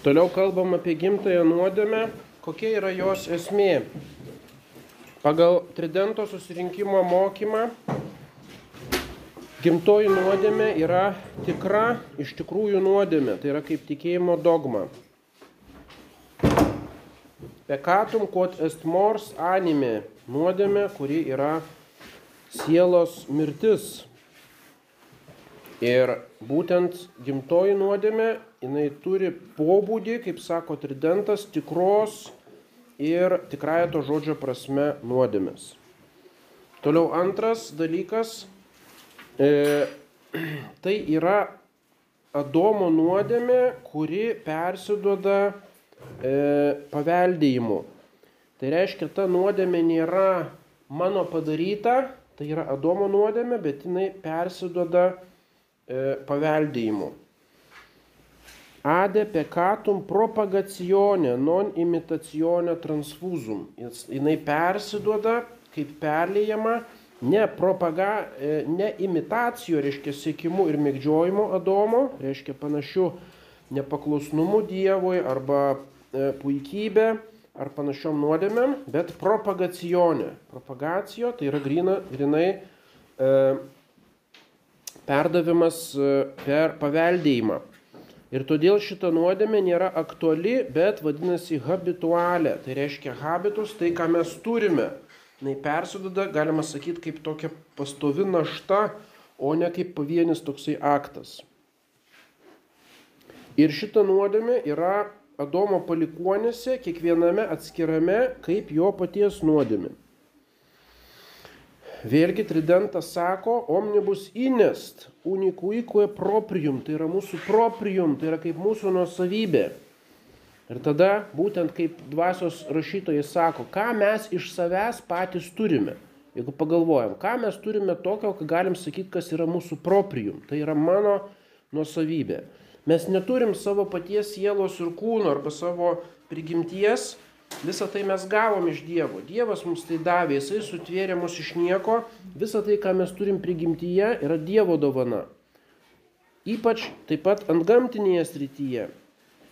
Toliau kalbam apie gimtąją nuodėmę, kokia yra jos esmė. Pagal Tridento susirinkimo mokymą gimtoji nuodėmė yra tikra, iš tikrųjų nuodėmė, tai yra kaip tikėjimo dogma. Pekatum quod est mors anime, nuodėmė, kuri yra sielos mirtis. Ir būtent gimtoji nuodėmė, jinai turi pobūdį, kaip sako tridentas, tikros ir tikrąją to žodžio prasme nuodėmės. Toliau antras dalykas, e, tai yra Adomo nuodėmė, kuri persiduoda e, paveldėjimu. Tai reiškia, ta nuodėmė nėra mano padaryta, tai yra Adomo nuodėmė, bet jinai persiduoda e, paveldėjimu. Ade peccatum propagazione, non imitazione transfusum. Jis, jinai persiduoda kaip perlėjama, ne, propaga, e, ne imitacijų, reiškia sėkimu ir mėgdžiojimu Adomo, reiškia panašiu nepaklusnumu Dievui arba e, puikybė ar panašiom nuodėmėm, bet propagacijonė. Propagacijo tai yra grina, grinai e, perdavimas e, per paveldėjimą. Ir todėl šita nuodėmė nėra aktuali, bet vadinasi habitualė. Tai reiškia habitus, tai ką mes turime. Jis persidada, galima sakyti, kaip tokia pastovi našta, o ne kaip pavienis toksai aktas. Ir šita nuodėmė yra Adomo palikuonėse, kiekviename atskirame, kaip jo paties nuodėmė. Vėlgi tridentas sako, omnibus inest, unicuique proprium, tai yra mūsų proprium, tai yra kaip mūsų nuosavybė. Ir tada būtent kaip dvasios rašytojai sako, ką mes iš savęs patys turime. Jeigu pagalvojam, ką mes turime tokio, ką galim sakyti, kas yra mūsų proprium, tai yra mano nuosavybė. Mes neturim savo paties sielos ir kūno arba savo prigimties, Visą tai mes gavom iš Dievo. Dievas mums tai davė, Jisai sutvėrė mus iš nieko. Visą tai, ką mes turim prigimtyje, yra Dievo dovana. Ypač taip pat ant gamtinėje srityje.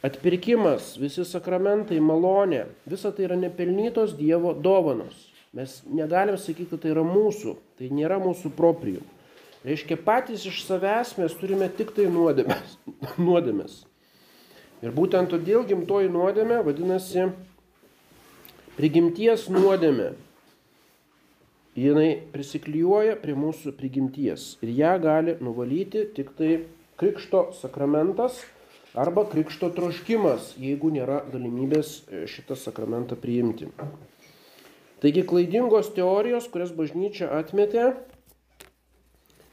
Atpirkimas, visi sakramentai, malonė, visa tai yra nepelnytos Dievo dovanos. Mes negalim sakyti, kad tai yra mūsų, tai nėra mūsų proprijų. Reiškia, patys iš savęs mes turime tik tai nuodėmės. nuodėmės. Ir būtent todėl gimtoji nuodėmė vadinasi prigimties nuodėmė. Jinai prisiklijuoja prie mūsų prigimties ir ją gali nuvalyti tik tai krikšto sakramentas arba krikšto troškimas, jeigu nėra galimybės šitą sakramentą priimti. Taigi klaidingos teorijos, kurias bažnyčia atmetė,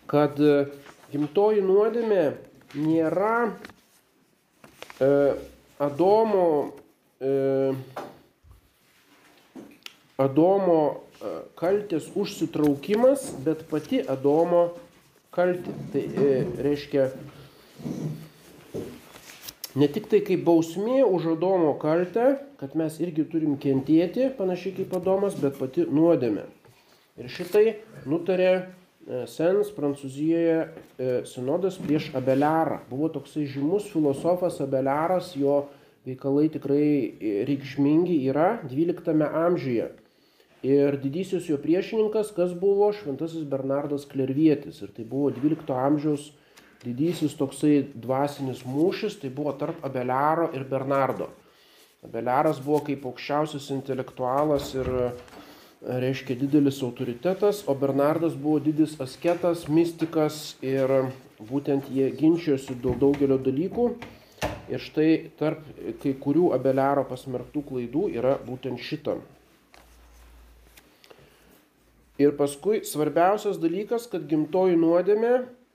kad gimtoji nuodėmė nėra e, Adomo e, Adomo e, kaltės užsitraukimas, bet pati Adomo kaltė. Tai e, reiškia ne tik tai kaip bausmė už Adomo kaltę, kad mes irgi turim kentėti, panašiai kaip Adomas, bet pati nuodėmė. Ir šitai nutarė e, Sens Prancūzijoje sinodas prieš Abelarą. Buvo toksai žymus filosofas Abelaras, jo veikalai tikrai reikšmingi yra 12 amžiuje. Ir didysis jo priešininkas, kas buvo Šventasis Bernardas Klervietis. Ir tai buvo 12 amžiaus didysis toksai dvasinis mūšis, tai buvo tarp Abeliaro ir Bernardo. Abeliaras buvo kaip aukščiausias intelektualas ir, reiškia, didelis autoritetas, o Bernardas buvo didis asketas, mystikas ir būtent jie ginčijosi dėl daugelio dalykų. Ir štai tarp kai kurių Abeliaro pasmerktų klaidų yra būtent šita. Ir paskui svarbiausias dalykas, kad gimtoji nuodėmė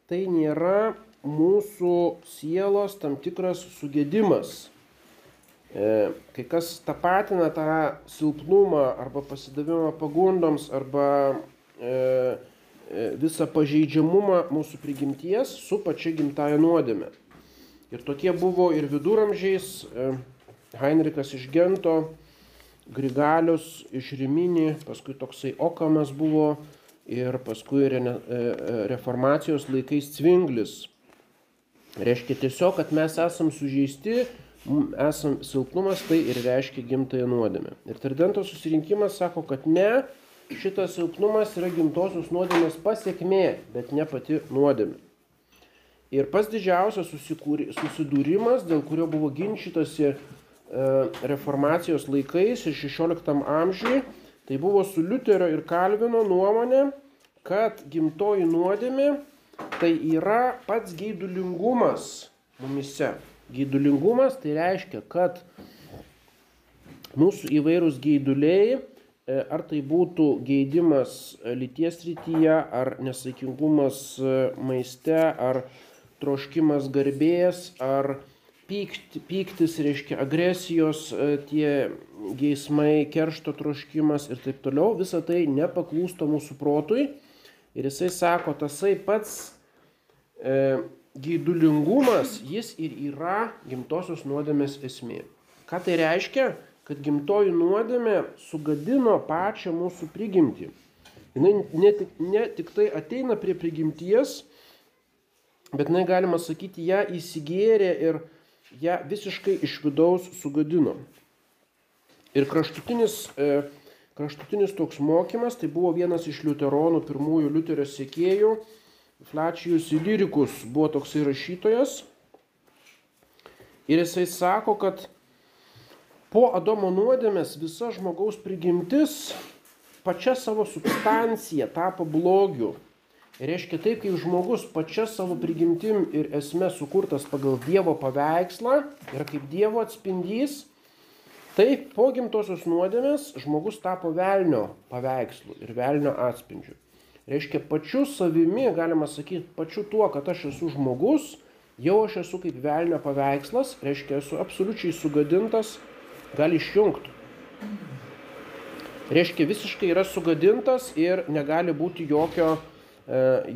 tai nėra mūsų sielos tam tikras sugėdimas. E, kai kas tapatina tą silpnumą arba pasidavimą pagundoms arba e, e, visą pažeidžiamumą mūsų prigimties su pačia gimtaja nuodėme. Ir tokie buvo ir viduramžiais Heinrichas iš Gento, Grigalius iš Riminį, paskui toksai Okamas buvo ir paskui re, e, reformacijos laikais Cvinglis. Reiškia tiesiog, kad mes esam sužeisti esam silpnumas, tai ir reiškia gimtąją nuodėmę. Ir Tridento susirinkimas sako, kad ne, šitas silpnumas yra gimtosios nuodėmės pasiekmė, bet ne pati nuodėmė. Ir pas didžiausias susidūrimas, dėl kurio buvo ginčytasi e, reformacijos laikais ir 16 amžiui, tai buvo su Liuterio ir Kalvino nuomonė, kad gimtoji nuodėmė tai yra pats geidulingumas mumise. Geidulingumas tai reiškia, kad mūsų įvairūs geiduliai, e, ar tai būtų geidimas e, lyties rytyje, ar nesaikingumas e, maiste, ar troškimas garbės, ar pykti, pyktis, reiškia agresijos, tie geismai, keršto troškimas ir taip toliau, visa tai nepaklūsta mūsų protui. Ir jisai sako, tasai pats e, gaidulingumas, jis ir yra gimtosios nuodėmės esmė. Ką tai reiškia? Kad gimtoji nuodėmė sugadino pačią mūsų prigimtį. Jis ne ne tik tai ateina prie prigimties, bet jinai galima sakyti, ją įsigėrė ir ją visiškai iš vidaus sugadino. Ir kraštutinis, e, kraštutinis toks mokymas, tai buvo vienas iš liuteronų, pirmųjų liuterio sėkėjų, Flačijus Ilirikus buvo toksai rašytojas ir jisai sako, kad po Adomo nuodėmės visa žmogaus prigimtis pačia savo substancija tapo blogiu. Reiškia taip, kaip žmogus pačia savo prigimtim ir esme sukurtas pagal Dievo paveikslą ir kaip Dievo atspindys, taip po gimtosios nuodėmės žmogus tapo velnio paveikslu ir velnio atspindžiu. Reiškia, pačiu savimi, galima sakyti, pačiu tuo, kad aš esu žmogus, jau aš esu kaip velnio paveikslas, reiškia, esu absoliučiai sugadintas, gali išjungti. Reiškia, visiškai yra sugadintas ir negali būti jokio,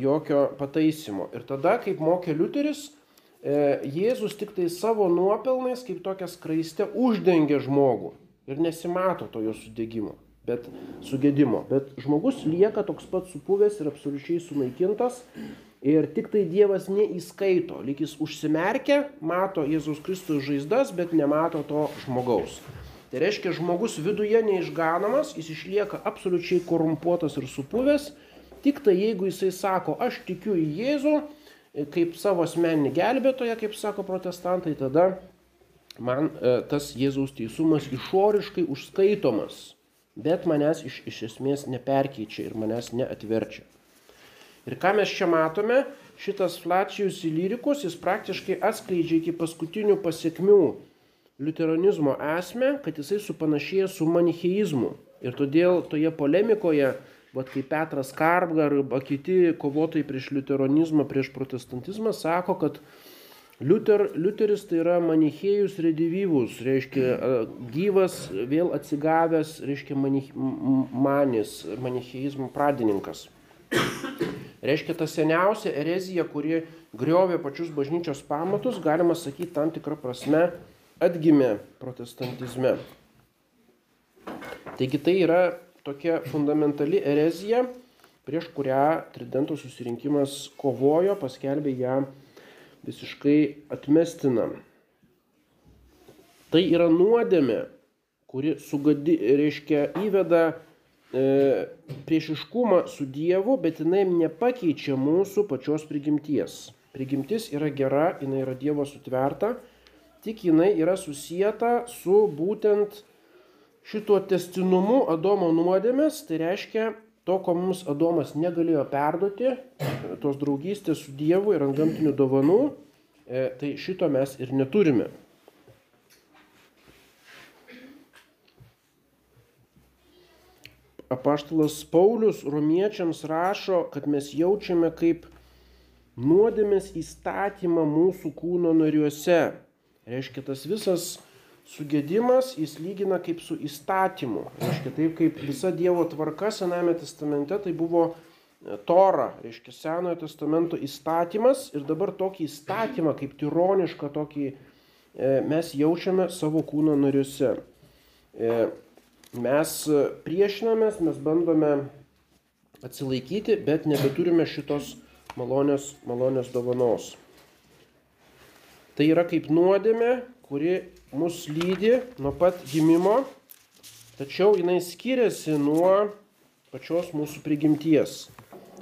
jokio pataisimo. Ir tada, kaip mokė Liuteris, e, Jėzus tik tai savo nuopelnais, kaip tokia skraiste, uždengia žmogų ir nesimato to jo sudėgymo bet sugėdimo. Bet žmogus lieka toks pat supuvęs ir absoliučiai sunaikintas. Ir tik tai Dievas neįskaito, lyg jis užsimerkia, mato Jėzus Kristus žaizdas, bet nemato to žmogaus. Tai reiškia, žmogus viduje neišganomas, jis išlieka absoliučiai korumpuotas ir supuvęs, tik tai jeigu jisai sako, aš tikiu į Jėzų, kaip savo asmeninį gelbėtoją, kaip sako protestantai, tada man e, tas Jėzaus teisumas išoriškai užskaitomas bet manęs iš, iš esmės neperkeičia ir manęs neatverčia. Ir ką mes čia matome, šitas Flacijus Ilirikus, jis praktiškai atskleidžia iki paskutinių pasiekmių liuteronizmo esmę, kad jisai supanašėja su manicheizmu. Ir todėl toje polemikoje, vat kaip Petras Karbgar arba kiti kovotojai prieš liuteronizmą, prieš protestantizmą, sako, kad Liuter, Liuteris tai yra manichėjus redivyvus, reiškia gyvas, vėl atsigavęs, reiškia manich, manis, manichėjizmo pradininkas. Reiškia ta seniausia erezija, kuri griovė pačius bažnyčios pamatus, galima sakyti, tam tikrą prasme atgimė protestantizme. Taigi tai yra tokia fundamentali erezija, prieš kurią Tridento susirinkimas kovojo, paskelbė ją visiškai atmestina. Tai yra nuodėmė, kuri sugadi, reiškia, įveda e, priešiškumą su Dievu, bet jinai nepakeičia mūsų pačios prigimties. Prigimtis yra gera, jinai yra Dievo sutverta, tik jinai yra susijęta su būtent šituo testinumu Adomo nuodėmės, tai reiškia to, ko mums Adomas negalėjo perduoti, tos draugystės su Dievu ir ant gamtinių dovanų, e, tai šito mes ir neturime. Apaštalas Paulius romiečiams rašo, kad mes jaučiame kaip nuodėmės įstatymą mūsų kūno nariuose. Reiškia, tas visas sugėdimas jis lygina kaip su įstatymu. Reiškia, taip kaip visa Dievo tvarka Sename testamente tai buvo e, Tora, reiškia Senojo testamento įstatymas ir dabar tokį įstatymą kaip tironišką tokį e, mes jaučiame savo kūno nariuose. E, mes priešinamės, mes bandome atsilaikyti, bet nebeturime šitos malonės, malonės dovanos. Tai yra kaip nuodėmė, kuri mus lydi nuo pat gimimo, tačiau jinai skiriasi nuo pačios mūsų prigimties.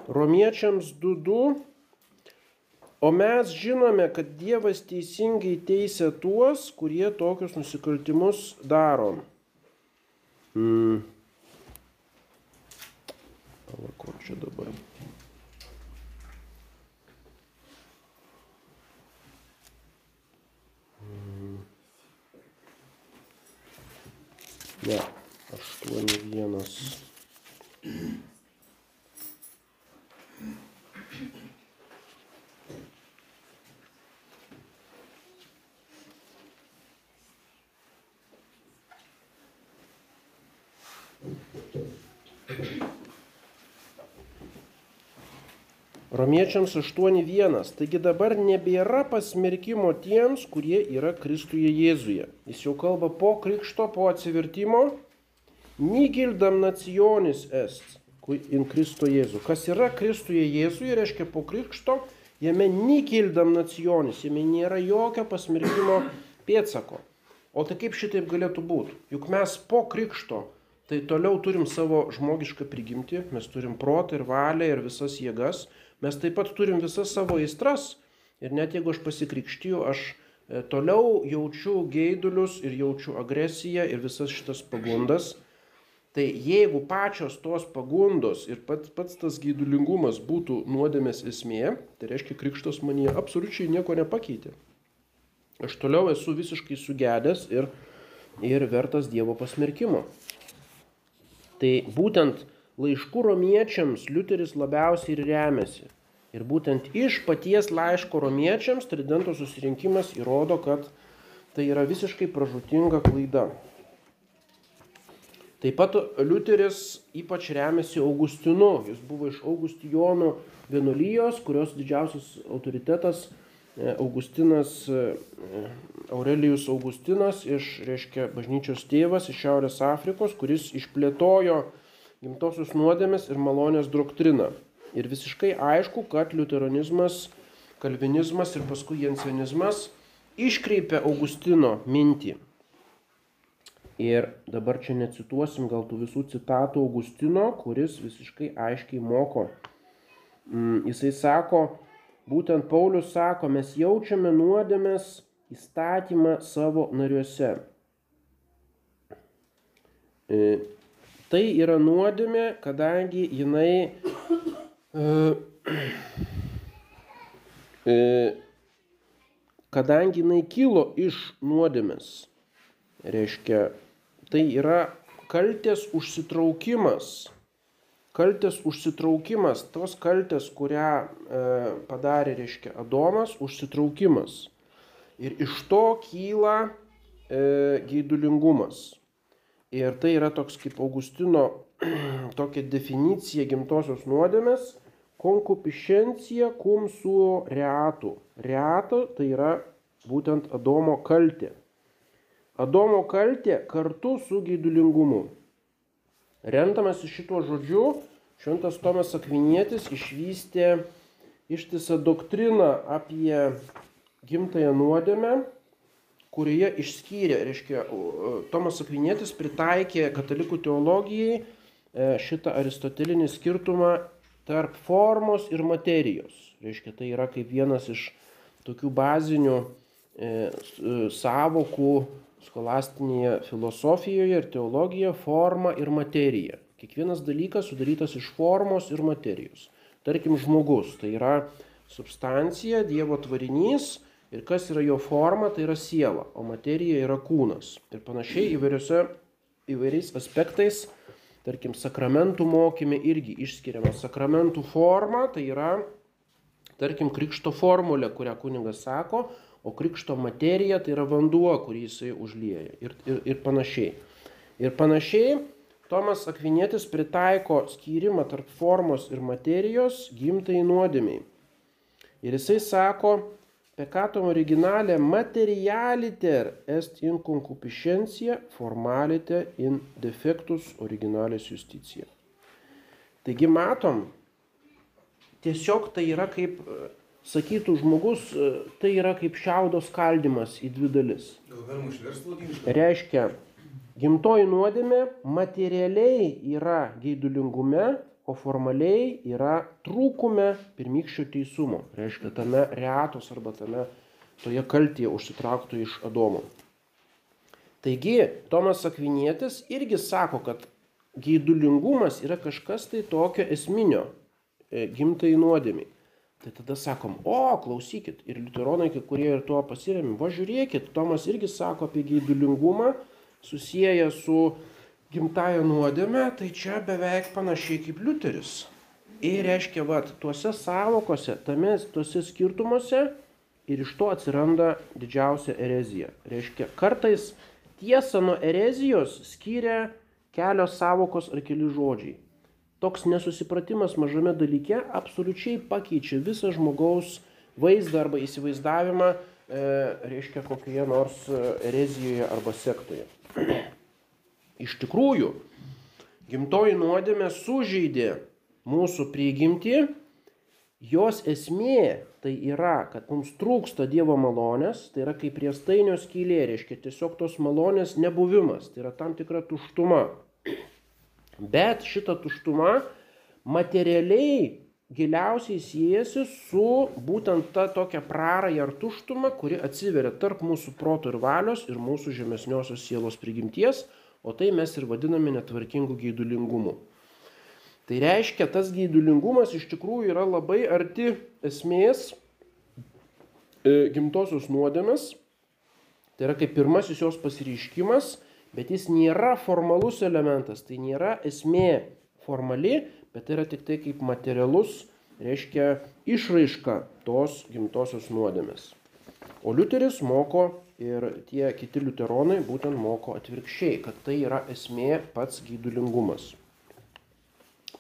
Romiečiams 2.2. O mes žinome, kad Dievas teisingai teisė tuos, kurie tokius nusikaltimus daro. Mm. Pala, kur čia dabar? Ne, aštuoni vienas. Romiečiams 8.1. Taigi dabar nebėra pasmerkimo tiems, kurie yra Kristuje Jėzuje. Jis jau kalba po krikšto, po atsivertimo. Nigil damnacionis est in Kristo Jėzu. Kas yra Kristuje Jėzuje, reiškia po krikšto, jame nigil damnacionis, jame nėra jokio pasmerkimo pėtsako. O tai kaip šitaip galėtų būti? Juk mes po krikšto tai toliau turim savo žmogišką prigimtį, mes turim protą ir valią ir visas jėgas, mes taip pat turim visas savo aistras ir net jeigu aš pasikrikštyju, aš e, toliau jaučiu geidulius ir jaučiu agresiją ir visas šitas pagundas. Tai jeigu pačios tos pagundos ir pats, pats tas gaidulingumas būtų nuodėmės esmė, tai reiškia krikštas manie absoliučiai nieko nepakeitė. Aš toliau esu visiškai sugedęs ir, ir vertas Dievo pasmerkimo. Tai būtent laiškų romiečiams Liuteris labiausiai ir remiasi. Ir būtent iš paties laiško romiečiams Tridento susirinkimas įrodo, kad tai yra visiškai pražutinga klaida. Taip pat Liuteris ypač remiasi Augustinu. Jis buvo iš Augustijonų vienuolijos, kurios didžiausias autoritetas Augustinas, Aurelijus Augustinas iš, reiškia, bažnyčios tėvas iš Šiaurės Afrikos, kuris išplėtojo gimtosios nuodėmės ir malonės doktriną. Ir visiškai aišku, kad liuteronizmas, kalvinizmas ir paskui jensenizmas iškreipia Augustino mintį. Ir dabar čia necituosim gal tų visų citatų Augustino, kuris visiškai aiškiai moko. Jisai sako, būtent Paulius sako, mes jaučiame nuodėmės įstatymą savo nariuose. Tai yra nuodėmė, kadangi jinai kadangi jinai kilo iš nuodėmės. Reiškia, tai yra kaltės užsitraukimas. Kaltės užsitraukimas, tos kaltės, kurią e, padarė, reiškia, Adomas, užsitraukimas. Ir iš to kyla e, gaidulingumas. Ir tai yra toks kaip Augustino tokia definicija gimtosios nuodėmės konkupiscencija cum suo reatu. Reato tai yra būtent Adomo kaltė. Adomo kaltė kartu su gaidulingumu. Rentamas iš šituo žodžiu, šventas Tomas Akvinietis išvystė ištisą doktriną apie gimtąją nuodėmę, kurioje išskyrė, reiškia, Tomas Akvinietis pritaikė katalikų teologijai e, šitą aristotelinį skirtumą tarp formos ir materijos. Reiškia, tai yra kaip vienas iš tokių bazinių e, savokų skolastinėje filosofijoje ir teologijoje forma ir materija. Kiekvienas dalykas sudarytas iš formos ir materijos. Tarkim, žmogus tai yra substancija, Dievo tvarinys ir kas yra jo forma, tai yra siela, o materija yra kūnas. Ir panašiai įvairiose, įvairiais aspektais, tarkim, sakramentų mokymė irgi išskiriama sakramentų forma, tai yra, tarkim, krikšto formulė, kurią kunigas sako, o krikšto materija tai yra vanduo, kurį jisai užlieja ir, ir, ir panašiai. Ir panašiai Tomas Akvinėtis pritaiko skyrimą tarp formos ir materijos gimtai nuodėmiai. Ir jisai sako, peccatum originale materialiter est in concupiscentia, formalite in defectus originalis justicija. Taigi matom, tiesiog tai yra kaip sakytų žmogus, e, tai yra kaip šiaudo skaldimas į dvi dalis. Reiškia, gimtoji nuodėmė materialiai yra geidulingume, o formaliai yra trūkume pirmykščio teisumo. Reiškia, tame reatos arba tame toje kaltėje užsitraukto iš Adomo. Taigi, Tomas Akvinietis irgi sako, kad geidulingumas yra kažkas tai tokio esminio e, gimtai nuodėmiai. Tai tada sakom, o, klausykit, ir liuteronai, kai kurie ir tuo pasiremi, va žiūrėkit, Tomas irgi sako apie geidulingumą, susiję su gimtaja nuodėme, tai čia beveik panašiai kaip liuteris. Ir reiškia, va, tuose savokose, tame, tuose skirtumuose ir iš to atsiranda didžiausia erezija. Reiškia, kartais tiesą nuo erezijos skiria kelios savokos ar keli žodžiai. Toks nesusipratimas mažame dalyke absoliučiai pakeičia visą žmogaus vaizdą arba įsivaizdavimą, e, reiškia, kokioje nors e, erezijoje arba sektoje. Iš tikrųjų, gimtoji nuodėmė sužeidė mūsų prigimtį, jos esmė tai yra, kad mums trūksta Dievo malonės, tai yra kaip priestainio skylė, reiškia tiesiog tos malonės nebuvimas, tai yra tam tikra tuštuma. Bet šita tuštuma materialiai giliausiai siejasi su būtent ta tokia praraja ar tuštuma, kuri atsiveria tarp mūsų proto ir valios ir mūsų žemesniosios sielos prigimties, o tai mes ir vadiname netvarkingu geidulingumu. Tai reiškia, tas geidulingumas iš tikrųjų yra labai arti esmės e, gimtosios nuodėmės. Tai yra kaip pirmasis jos pasireiškimas, bet jis nėra formalus elementas, tai nėra esmė formali, bet tai yra tik tai kaip materialus, reiškia išraiška tos gimtosios nuodėmės. O Liuteris moko ir tie kiti liuteronai būtent moko atvirkščiai, kad tai yra esmė pats gydulingumas.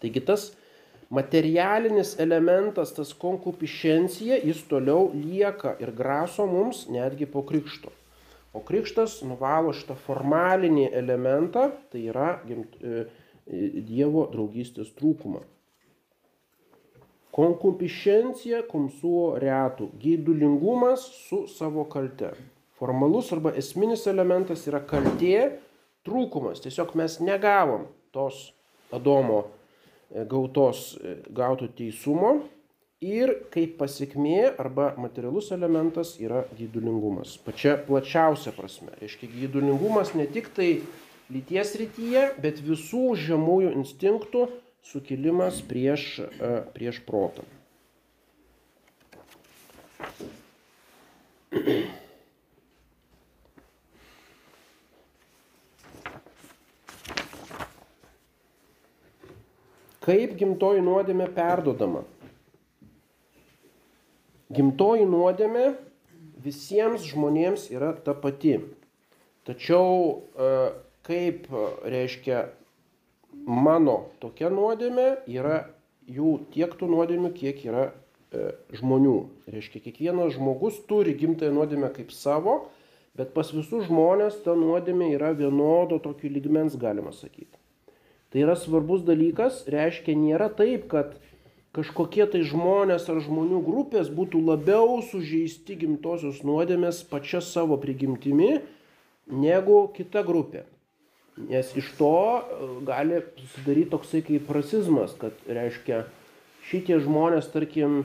Taigi tas materialinis elementas, tas konkupiscencija, jis toliau lieka ir graso mums netgi po krikšto. O krikštas nuvalo šitą formalinį elementą, tai yra e, Dievo draugystės trūkumą. Konkupiscencija cum suo reatų. Geidulingumas su savo kalte. Formalus arba esminis elementas yra kaltė, trūkumas. Tiesiog mes negavom tos Adomo gautos, gauto teisumo ir kaip pasiekmė arba materialus elementas yra gydulingumas. Pačia plačiausia prasme. Reiškia, gydulingumas ne tik tai lyties rytyje, bet visų žemųjų instinktų sukilimas prieš, prieš protą. Kaip gimtoji nuodėmė perdodama? Gimtoji nuodėmė visiems žmonėms yra ta pati. Tačiau kaip reiškia mano tokia nuodėmė yra jų tiek tų nuodėmių, kiek yra žmonių. Reiškia, kiekvienas žmogus turi gimtąją nuodėmę kaip savo, bet pas visus žmonės ta nuodėmė yra vienodo tokio lygmens, galima sakyti. Tai yra svarbus dalykas, reiškia, nėra taip, kad kažkokie tai žmonės ar žmonių grupės būtų labiau sužeisti gimtosios nuodėmės pačia savo prigimtimi negu kita grupė. Nes iš to e, gali susidaryti toksai kaip rasizmas, kad reiškia šitie žmonės, tarkim,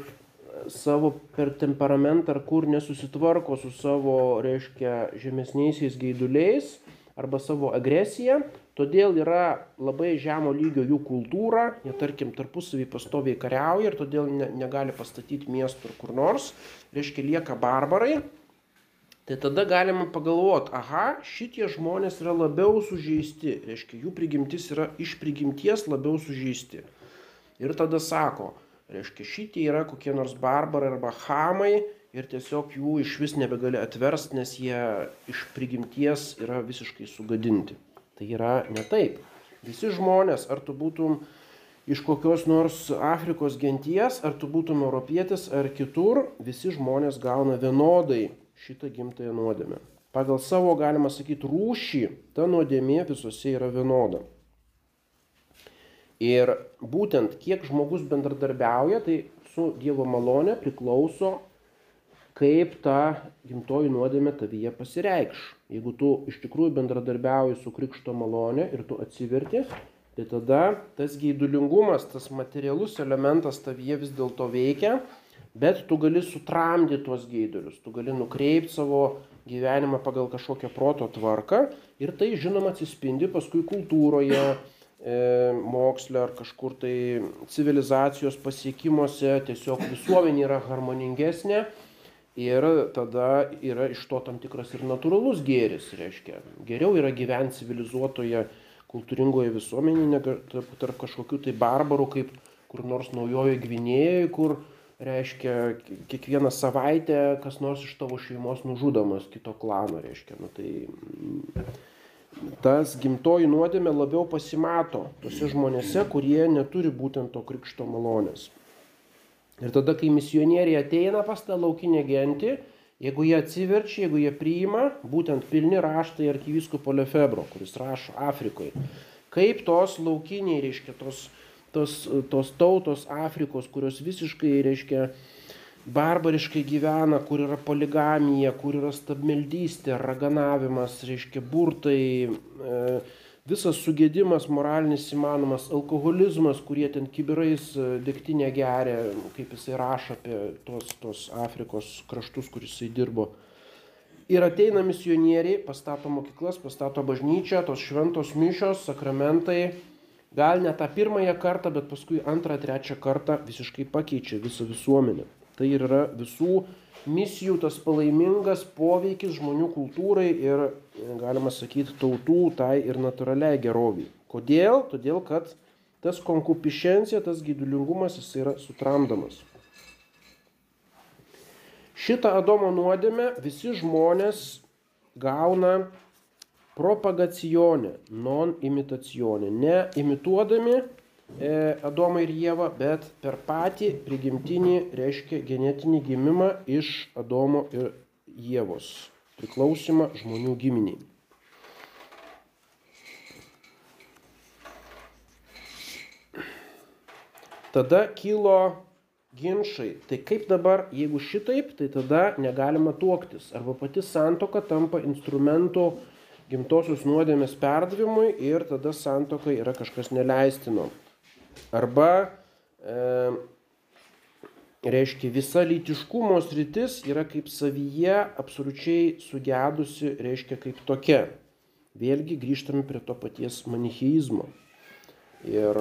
savo per temperamentą ar kur nesusitvarko su savo, reiškia, žemesniaisiais gaiduliais arba savo agresiją, Todėl yra labai žemo lygio jų kultūra, jie tarkim tarpusavį pastoviai kariauja ir todėl ne, negali pastatyti miestų kur nors, reiškia lieka barbarai. Tai tada galima pagalvoti, aha, šitie žmonės yra labiau sužeisti, reiškia jų prigimtis yra iš prigimties labiau sužeisti. Ir tada sako, reiškia šitie yra kokie nors barbarai arba hamai ir tiesiog jų iš vis nebegali atversti, nes jie iš prigimties yra visiškai sugadinti. Tai yra ne taip. Visi žmonės, ar tu būtum iš kokios nors Afrikos genties, ar tu būtum europietis ar kitur, visi žmonės gauna vienodai šitą gimtąją nuodėmę. Pagal savo, galima sakyti, rūšį ta nuodėmė visose yra vienoda. Ir būtent kiek žmogus bendradarbiauja, tai su Dievo malone priklauso, kaip ta gimtoji nuodėmė tavyje pasireikš. Jeigu tu iš tikrųjų bendradarbiauji su krikšto malone ir tu atsiverti, tai tada tas geidulingumas, tas materialus elementas tavyje vis dėlto veikia, bet tu gali sutramdyti tuos geidulius, tu gali nukreipti savo gyvenimą pagal kažkokią proto tvarką ir tai žinoma atsispindi paskui kultūroje, E, moksle ar kažkur tai civilizacijos pasiekimuose tiesiog visuomenė yra harmoningesnė ir tada yra iš to tam tikras ir natūralus gėris, reiškia. Geriau yra gyventi civilizuotoje, kultūringoje visuomenėje tarp, kažkokių tai barbarų, kaip kur nors naujojo Gvinėjoje, kur, reiškia, kiekvieną savaitę kas nors iš tavo šeimos nužudomas kito klano, reiškia. Nu, tai, tas gimtoji nuodėmė labiau pasimato tose žmonėse, kurie neturi būtent to krikšto malonės. Ir tada, kai misionieriai ateina pas tą laukinę gentį, jeigu jie atsiverčia, jeigu jie priima, būtent pilni raštai arkiviskopo Lefebro, kuris rašo Afrikoje, kaip tos laukiniai, reiškia, tos, tos, tos tautos Afrikos, kurios visiškai, reiškia, barbariškai gyvena, kur yra poligamija, kur yra stabmeldystė, raganavimas, reiškia burtai, e, visas sugėdimas moralinis įmanomas, alkoholizmas, kurie ten kibirais e, degtinę geria, kaip jisai rašo apie tos, tos Afrikos kraštus, kur jisai dirbo. Ir ateina misionieriai, pastato mokyklas, pastato bažnyčią, tos šventos mišios, sakramentai, gal ne tą pirmąją kartą, bet paskui antrą, trečią kartą visiškai pakeičia visą visuomenę. Tai ir yra visų misijų tas palaimingas poveikis žmonių kultūrai ir, galima sakyti, tautų tai ir natūraliai geroviai. Kodėl? Todėl, kad tas konkupišencija, tas gydulingumas jis yra sutramdamas. Šitą Adomo nuodėmę visi žmonės gauna propagacijonė, non imitacionė, ne imituodami Adomą ir Jėvą, bet per patį prigimtinį reiškia genetinį gimimą iš Adomo ir Jėvos, priklausimą žmonių giminiai. Tada kilo ginčiai. Tai kaip dabar, jeigu šitaip, tai tada negalima tuoktis. Arba pati santoka tampa instrumentu gimtosios nuodėmės perdavimui ir tada santoka yra kažkas neleistino. Arba, e, reiškia, visa lytiškumo sritis yra kaip savyje absoliučiai sugedusi, reiškia, kaip tokia. Vėlgi grįžtame prie to paties manicheizmo. Ir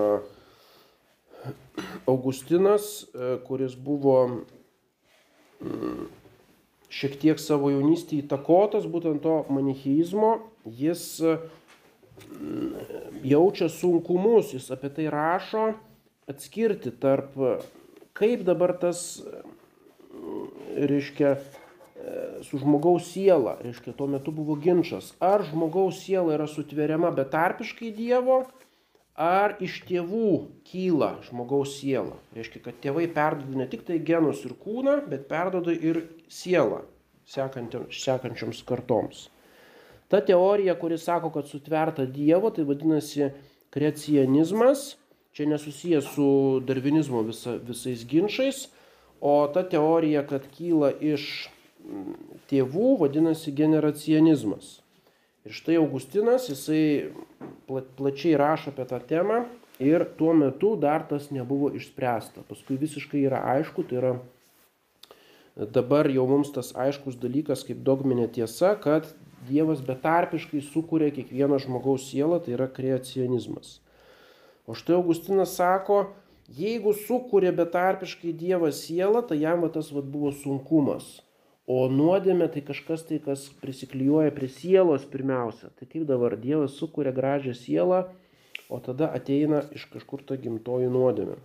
Augustinas, e, kuris buvo mm, šiek tiek savo jaunystėje įtakotas būtent to manicheizmo, jis jaučia sunkumus, jis apie tai rašo, atskirti tarp, kaip dabar tas, reiškia, su žmogaus siela, reiškia, tuo metu buvo ginčas, ar žmogaus siela yra sutveriama betarpiškai Dievo, ar iš tėvų kyla žmogaus siela. Reiškia, kad tėvai perdoda ne tik tai genus ir kūną, bet perdoda ir sielą sekančioms kartoms. Ta teorija, kuri sako, kad sutverta Dievo, tai vadinasi kreacionizmas, čia nesusijęs su darvinizmo visa, visais ginčiais, o ta teorija, kad kyla iš mm, tėvų, vadinasi generacionizmas. Ir štai Augustinas, jisai plačiai rašo apie tą temą ir tuo metu dar tas nebuvo išspręsta. Paskui visiškai yra aišku, tai yra dabar jau mums tas aiškus dalykas kaip dogminė tiesa, kad Dievas betarpiškai sukuria kiekvieną žmogaus sielą, tai yra kreacionizmas. O štai Augustinas sako, jeigu sukuria betarpiškai Dievas sielą, tai jam va, tas va, buvo sunkumas. O nuodėmė tai kažkas tai, kas prisiklijuoja prie sielos pirmiausia. Tai kaip dabar Dievas sukuria gražią sielą, o tada ateina iš kažkur ta gimtoji nuodėmė.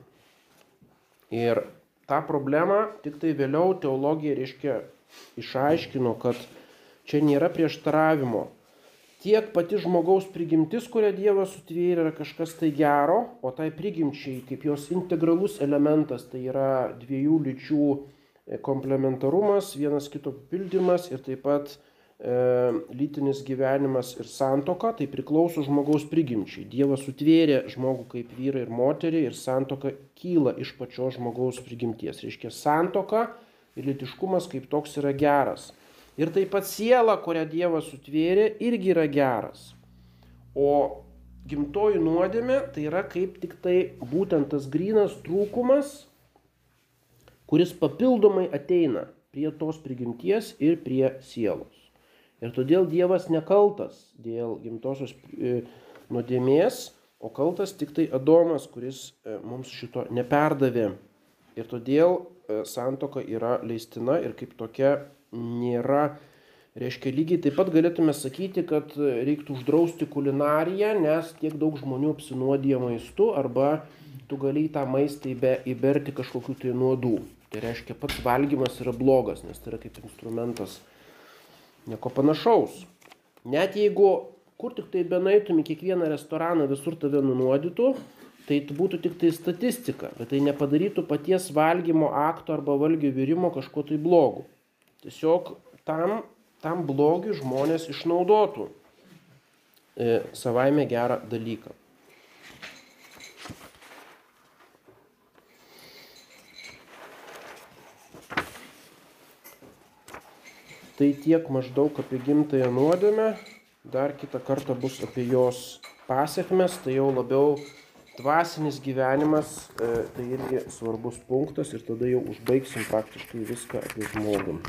Ir tą problemą tik tai vėliau teologija reiškia išaiškino, kad Čia nėra prieštaravimo. Tiek pati žmogaus prigimtis, kurią Dievas sutvėrė, yra kažkas tai gero, o tai prigimčiai, kaip jos integralus elementas, tai yra dviejų lyčių e, komplementarumas, vienas kito papildymas ir taip pat lytinis gyvenimas ir santoka, tai priklauso žmogaus prigimčiai. Dievas sutvėrė žmogų kaip vyrą ir moterį ir santoka kyla iš pačios žmogaus prigimties. Reiškia, santoka ir litiškumas kaip toks yra geras. Ir taip pat siela, kurią Dievas sutvėrė, irgi yra geras. O gimtoji nuodėmė tai yra kaip tik tai būtent tas grinas trūkumas, kuris papildomai ateina prie tos prigimties ir prie sielos. Ir todėl Dievas nekaltas dėl gimtosios e, nuodėmės, o kaltas tik tai Adomas, kuris e, mums šito neperdavė. Ir todėl e, santoka yra leistina ir kaip tokia nėra Reiškia, lygiai taip pat galėtume sakyti, kad reiktų uždrausti kulinariją, nes tiek daug žmonių apsinuodija maistu arba tu gali į tą maistą įberti kažkokiu tai nuodų. Tai reiškia, pats valgymas yra blogas, nes tai yra kaip instrumentas nieko panašaus. Net jeigu kur tik tai benaitum į kiekvieną restoraną visur tave nunuodytų, tai būtų tik tai statistika, bet tai nepadarytų paties valgymo akto arba valgio virimo kažko tai blogu. Tiesiog tam tam blogiui žmonės išnaudotų e, savaime gerą dalyką. Tai tiek maždaug apie gimtąją nuodėmę, dar kitą kartą bus apie jos pasiekmes, tai jau labiau dvasinis gyvenimas, e, tai irgi svarbus punktas ir tada jau užbaigsim praktiškai viską apie žmogų.